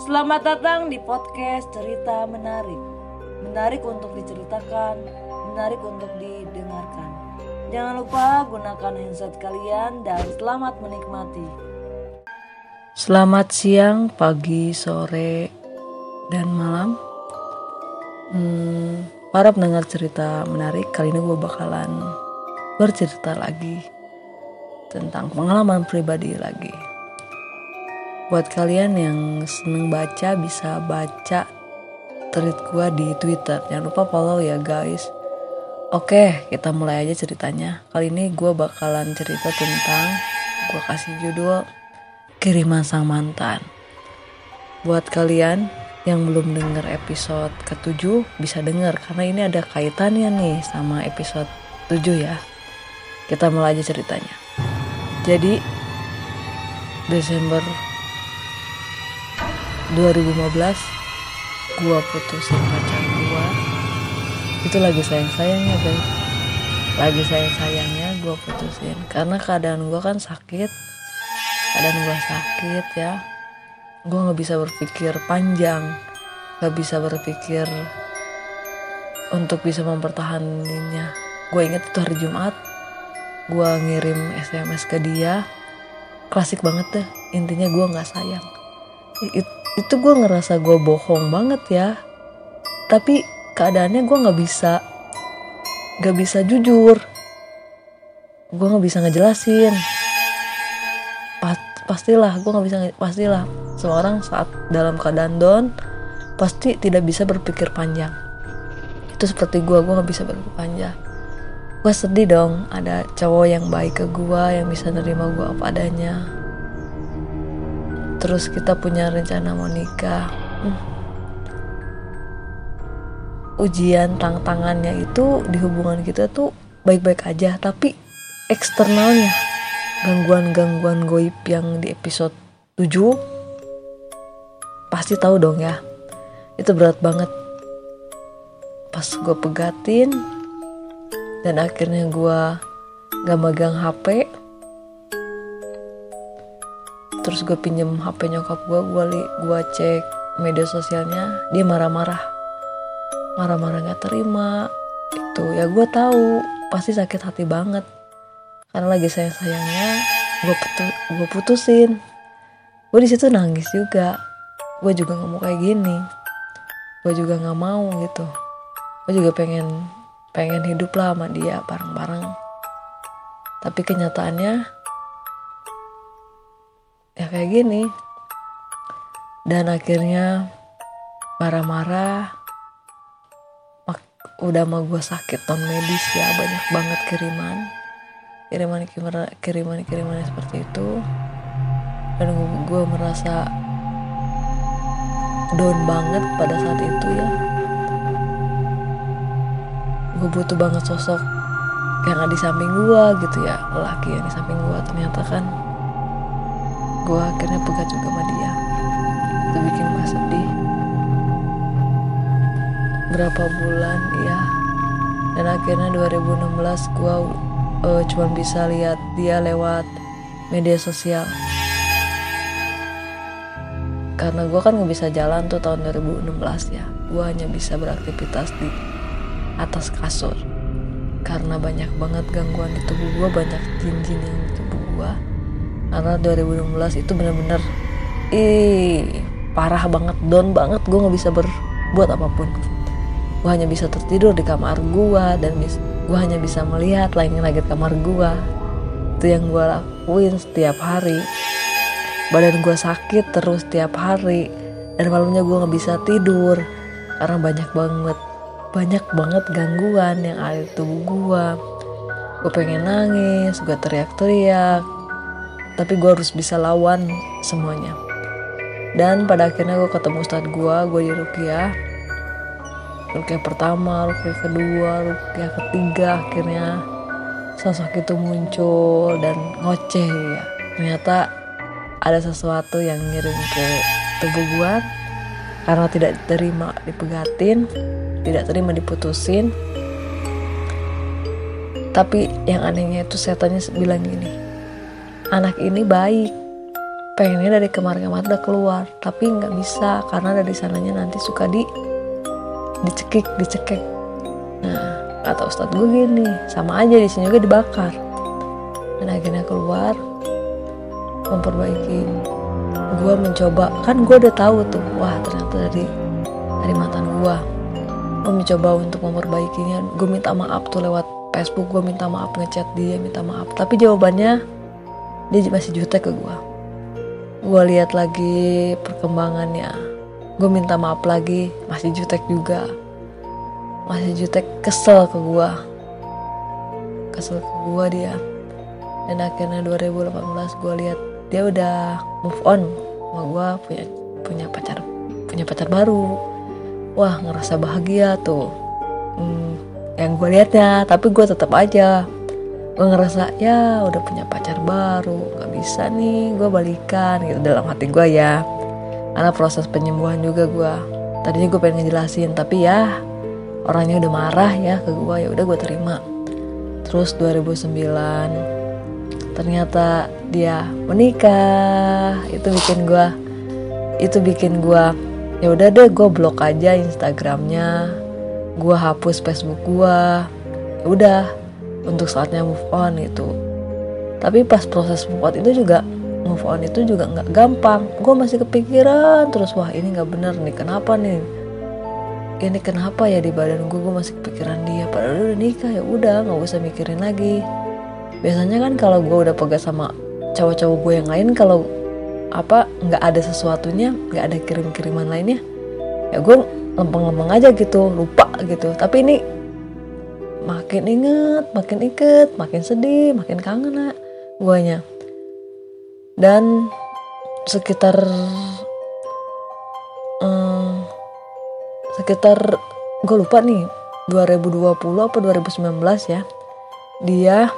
Selamat datang di podcast Cerita Menarik. Menarik untuk diceritakan, menarik untuk didengarkan. Jangan lupa gunakan handset kalian dan selamat menikmati. Selamat siang, pagi, sore, dan malam. Hmm, para pendengar cerita menarik, kali ini gue bakalan bercerita lagi tentang pengalaman pribadi lagi. Buat kalian yang seneng baca bisa baca tweet gue di Twitter. Jangan lupa follow ya guys. Oke, kita mulai aja ceritanya. Kali ini gue bakalan cerita tentang gue kasih judul kiriman sang mantan. Buat kalian yang belum denger episode ke-7 bisa denger karena ini ada kaitannya nih sama episode 7 ya. Kita mulai aja ceritanya. Jadi Desember 2015 gua putusin pacar gua. Itu lagi sayang-sayangnya guys lagi sayang-sayangnya gua putusin. Karena keadaan gua kan sakit. Keadaan gua sakit ya. Gua nggak bisa berpikir panjang. Nggak bisa berpikir untuk bisa mempertahankannya. Gue inget itu hari Jumat. Gue ngirim SMS ke dia. Klasik banget deh. Intinya gue nggak sayang. It, itu gue ngerasa gue bohong banget ya. Tapi keadaannya gue nggak bisa nggak bisa jujur. Gue nggak bisa ngejelasin. Pas, pastilah gue nggak bisa pastilah. Seorang saat dalam keadaan down pasti tidak bisa berpikir panjang. Itu seperti gue gue nggak bisa berpikir panjang. Gue sedih dong ada cowok yang baik ke gue yang bisa nerima gue apa adanya terus kita punya rencana mau nikah. Hmm. ujian tantangannya itu di hubungan kita tuh baik-baik aja tapi eksternalnya gangguan-gangguan goib yang di episode 7 pasti tahu dong ya. Itu berat banget. Pas gue pegatin dan akhirnya gue gak megang HP terus gue pinjem HP nyokap gue gue li gue cek media sosialnya dia marah-marah. Marah-marah nggak terima. Itu ya gue tahu pasti sakit hati banget. Karena lagi sayang sayangnya gue putu gue putusin. Gue di situ nangis juga. Gue juga nggak mau kayak gini. Gue juga nggak mau gitu. Gue juga pengen pengen hidup lah sama dia bareng-bareng. Tapi kenyataannya ya kayak gini. Dan akhirnya marah-marah udah mau gue sakit non medis ya banyak banget kiriman. Kiriman kiriman kiriman kiriman seperti itu. Dan gue, merasa down banget pada saat itu ya. Gue butuh banget sosok yang ada di samping gue gitu ya lelaki yang di samping gue ternyata kan gue akhirnya pegat juga sama dia. Itu bikin gue sedih. Berapa bulan ya dan akhirnya 2016 gue uh, cuma bisa lihat dia lewat media sosial. Karena gue kan nggak bisa jalan tuh tahun 2016 ya. Gue hanya bisa beraktivitas di atas kasur. Karena banyak banget gangguan di tubuh gue banyak jin-jin yang di tubuh gue karena 2016 itu bener-bener ih parah banget down banget. Gue nggak bisa berbuat apa pun. Gue hanya bisa tertidur di kamar gue dan gue hanya bisa melihat langit-langit kamar gue itu yang gue lakuin setiap hari. Badan gue sakit terus setiap hari dan malamnya gue nggak bisa tidur karena banyak banget banyak banget gangguan yang ada di tubuh gue gue pengen nangis gue teriak-teriak tapi gue harus bisa lawan semuanya. Dan pada akhirnya gue ketemu ustadz gue gue di Rukiah. Rukiah pertama, Rukiah kedua, Rukiah ketiga akhirnya sosok itu muncul dan ngoceh ya. Ternyata ada sesuatu yang ngirim ke tubuh gue karena tidak terima dipegatin tidak terima diputusin. Tapi yang anehnya itu setannya bilang gini anak ini baik. Pengennya dari kemarin-kemarin udah keluar tapi nggak bisa karena dari sananya nanti suka di dicekik dicekik nah kata ustadz gue gini sama aja di sini juga dibakar. Dan akhirnya keluar memperbaiki. Gue mencoba kan gue udah tahu tuh wah ternyata dari dari mantan gue gue mencoba untuk memperbaikinya. Gue minta maaf tuh lewat Facebook gue minta maaf ngechat dia minta maaf. Tapi jawabannya dia masih jutek ke gue gue lihat lagi perkembangannya. Gue minta maaf lagi masih jutek juga. Masih jutek kesel ke gue kesel ke gue dia. Dan akhirnya 2018 gue lihat dia udah move on. Sama gue punya punya pacar punya pacar baru. Wah ngerasa bahagia tuh. Hmm, yang gue liatnya tapi gue tetap aja gue ngerasa ya udah punya pacar baru nggak bisa nih gue balikan gitu. Dalam hati gue ya karena proses penyembuhan juga gue tadinya gue pengen ngejelasin tapi ya orangnya udah marah ya ke gue ya udah gue terima. Terus 2009 ternyata dia menikah. Itu bikin gue itu bikin gue ya udah deh gue blok aja Instagramnya. Gue hapus Facebook gue udah untuk saatnya move on itu tapi pas proses move on itu juga move on itu juga nggak gampang. Gue masih kepikiran terus wah ini nggak bener nih kenapa nih? Ini kenapa ya di badan gue gue masih kepikiran dia padahal udah nikah ya udah nggak usah mikirin lagi. Biasanya kan kalau gue udah pegang sama cowok-cowok gue yang lain kalau apa nggak ada sesuatunya nggak ada kirim-kiriman lainnya ya gue lempeng-lempeng aja gitu lupa gitu. Tapi ini makin inget makin iket makin sedih makin kangen lah guanya dan sekitar um, sekitar gue lupa nih 2020 apa 2019 ya dia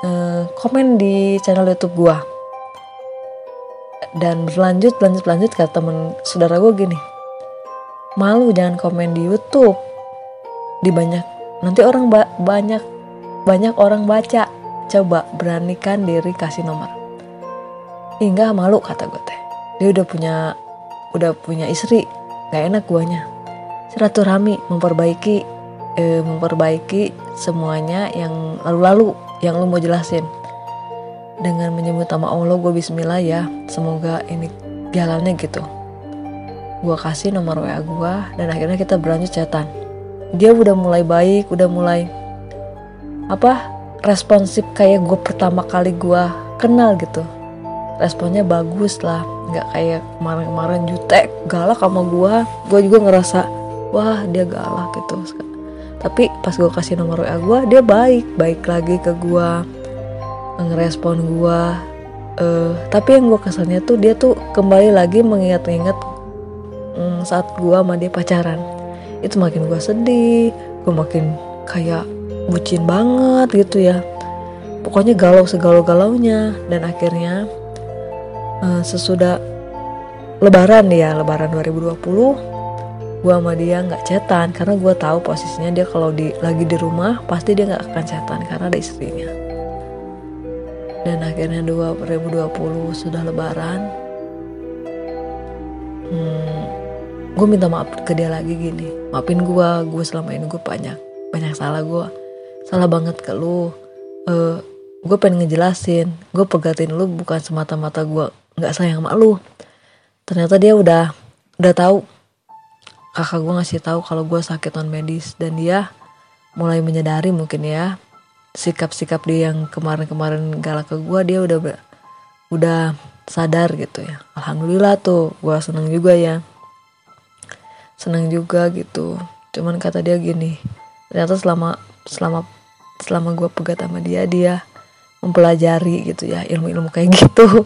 uh, komen di channel YouTube gue dan berlanjut lanjut lanjut kata temen saudara gue gini malu jangan komen di YouTube. Di banyak nanti orang ba banyak banyak orang baca. Coba beranikan diri kasih nomor. Hingga malu kata gue teh. Dia udah punya udah punya istri. Gak enak guanya. Silaturahmi memperbaiki eh, memperbaiki semuanya yang lalu-lalu yang lu mau jelasin. Dengan menyebut nama Allah gue bismillah ya. Semoga ini jalannya gitu. Gue kasih nomor WA gue dan akhirnya kita berlanjut chatan dia udah mulai baik udah mulai apa responsif kayak gue pertama kali gue kenal gitu. Responnya bagus lah nggak kayak kemarin-kemarin jutek galak sama gue gue juga ngerasa wah dia galak gitu. Tapi pas gue kasih nomor WA gue dia baik baik lagi ke gue ngerespon gue uh, tapi yang gue kesannya tuh dia tuh kembali lagi mengingat-ingat um, saat gue sama dia pacaran itu makin gue sedih gue makin kayak bucin banget gitu ya. Pokoknya galau segalau galaunya dan akhirnya uh, sesudah lebaran ya lebaran 2020 gue sama dia nggak cetan karena gue tahu posisinya dia kalau di lagi di rumah pasti dia nggak akan cetan karena ada istrinya. Dan akhirnya 2020 sudah lebaran gue minta maaf ke dia lagi gini. Maafin gue gue selama ini gue banyak banyak salah gue salah banget ke lu. Uh, gue pengen ngejelasin. Gue pegatin lu bukan semata-mata gue nggak sayang sama lu. Ternyata dia udah udah tahu. Kakak gue ngasih tahu kalau gue sakit non medis. Dan dia mulai menyadari mungkin ya sikap-sikap dia yang kemarin-kemarin galak ke gue dia udah udah sadar gitu ya. Alhamdulillah tuh gue seneng juga ya seneng juga gitu. Cuman kata dia gini ternyata selama selama selama gue pegat sama dia dia mempelajari gitu ya ilmu-ilmu kayak gitu.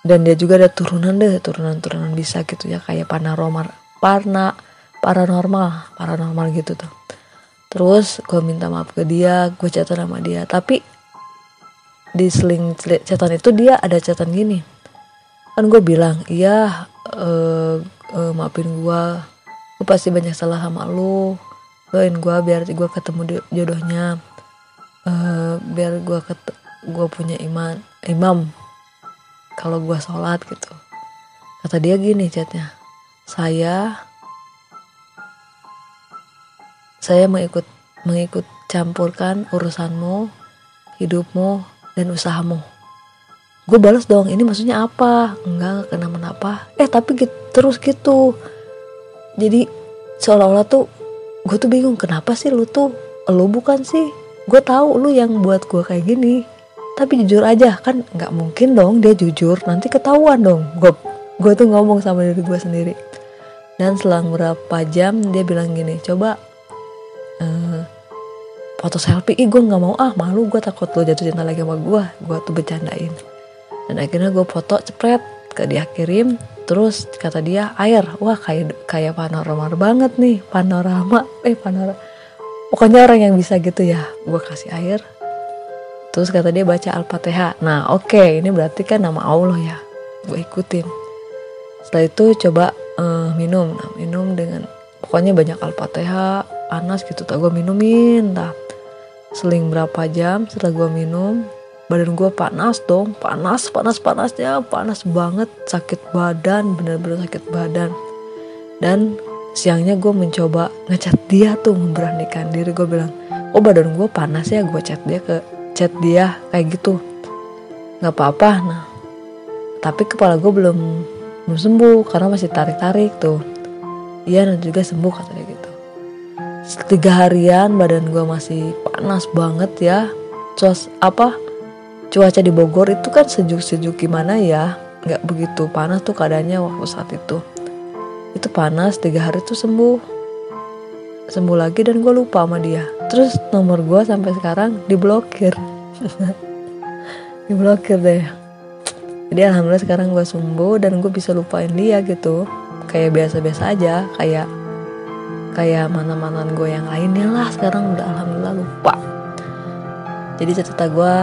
Dan dia juga ada turunan deh turunan-turunan bisa gitu ya kayak paranormal parna paranormal paranormal gitu tuh. Terus gue minta maaf ke dia gue catatan sama dia. Tapi di seling catatan itu dia ada catatan gini. Kan gue bilang iya uh, uh, maafin gue gue pasti banyak salah sama lu. Doain gue biar gue ketemu jodohnya. Uh, biar gue ket gue punya iman imam kalau gue sholat gitu. Kata dia gini chatnya saya saya mengikut mengikut campurkan urusanmu hidupmu dan usahamu gue balas dong ini maksudnya apa? Enggak kenapa-napa eh tapi gitu, terus gitu. Jadi seolah-olah tuh gue tuh bingung kenapa sih lu tuh lu bukan sih? Gue tahu lu yang buat gue kayak gini. Tapi jujur aja kan nggak mungkin dong dia jujur nanti ketahuan dong gue gue tuh ngomong sama diri gue sendiri. Dan selang berapa jam dia bilang gini coba uh, foto selfie. Ih gue nggak mau ah malu gue takut lo jatuh cinta lagi sama gue gue tuh bercandain dan akhirnya gue foto cepret ke dia kirim. Terus kata dia air wah kayak kayak panorama banget nih panorama. Eh panorama pokoknya orang yang bisa gitu ya. Gue kasih air. Terus kata dia baca al-fatihah nah oke okay, ini berarti kan nama Allah ya. Gue ikutin. Setelah itu coba uh, minum. Nah, minum dengan pokoknya banyak al-fatihah panas gitu. Tak gue minumin tak seling berapa jam setelah gue minum badan gue panas dong panas panas panasnya panas banget sakit badan bener-bener sakit badan. Dan siangnya gue mencoba ngecat dia tuh memberanikan diri. Gue bilang oh badan gue panas ya gue chat dia ke chat dia kayak gitu. Nggak apa-apa nah. Tapi kepala gue belum belum sembuh karena masih tarik-tarik tuh. Iya nanti juga sembuh kata dia gitu. Tiga harian badan gue masih panas banget ya. Cuaca apa cuaca di Bogor itu kan sejuk-sejuk gimana ya? Nggak begitu panas tuh keadaannya waktu saat itu. Itu panas tiga hari tuh sembuh. Sembuh lagi dan gue lupa sama dia. Terus nomor gue sampai sekarang diblokir. Diblokir deh. Jadi alhamdulillah sekarang gue sembuh dan gue bisa lupain dia gitu. Kayak biasa-biasa aja kayak kayak mana-manan gue yang lainnya lah. Sekarang udah alhamdulillah lupa. Jadi cerita gue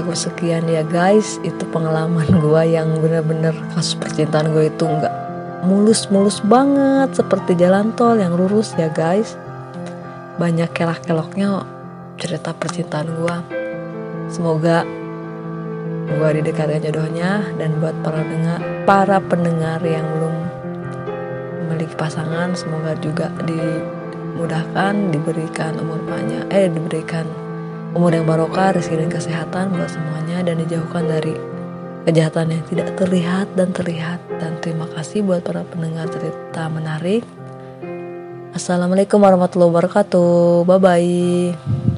cukup sekian ya guys. Itu pengalaman gue yang bener-bener kasus percintaan gue itu nggak mulus-mulus banget seperti jalan tol yang lurus ya guys. Banyak kelak-keloknya cerita percintaan gue semoga gue didekatkan jodohnya dan buat para pendengar para pendengar yang belum memiliki pasangan semoga juga dimudahkan diberikan umur panjang eh diberikan umur yang barokah rezeki dan kesehatan buat semuanya dan dijauhkan dari kejahatan yang tidak terlihat dan terlihat. Dan terima kasih buat para pendengar cerita menarik. Assalamualaikum warahmatullahi wabarakatuh. Bye bye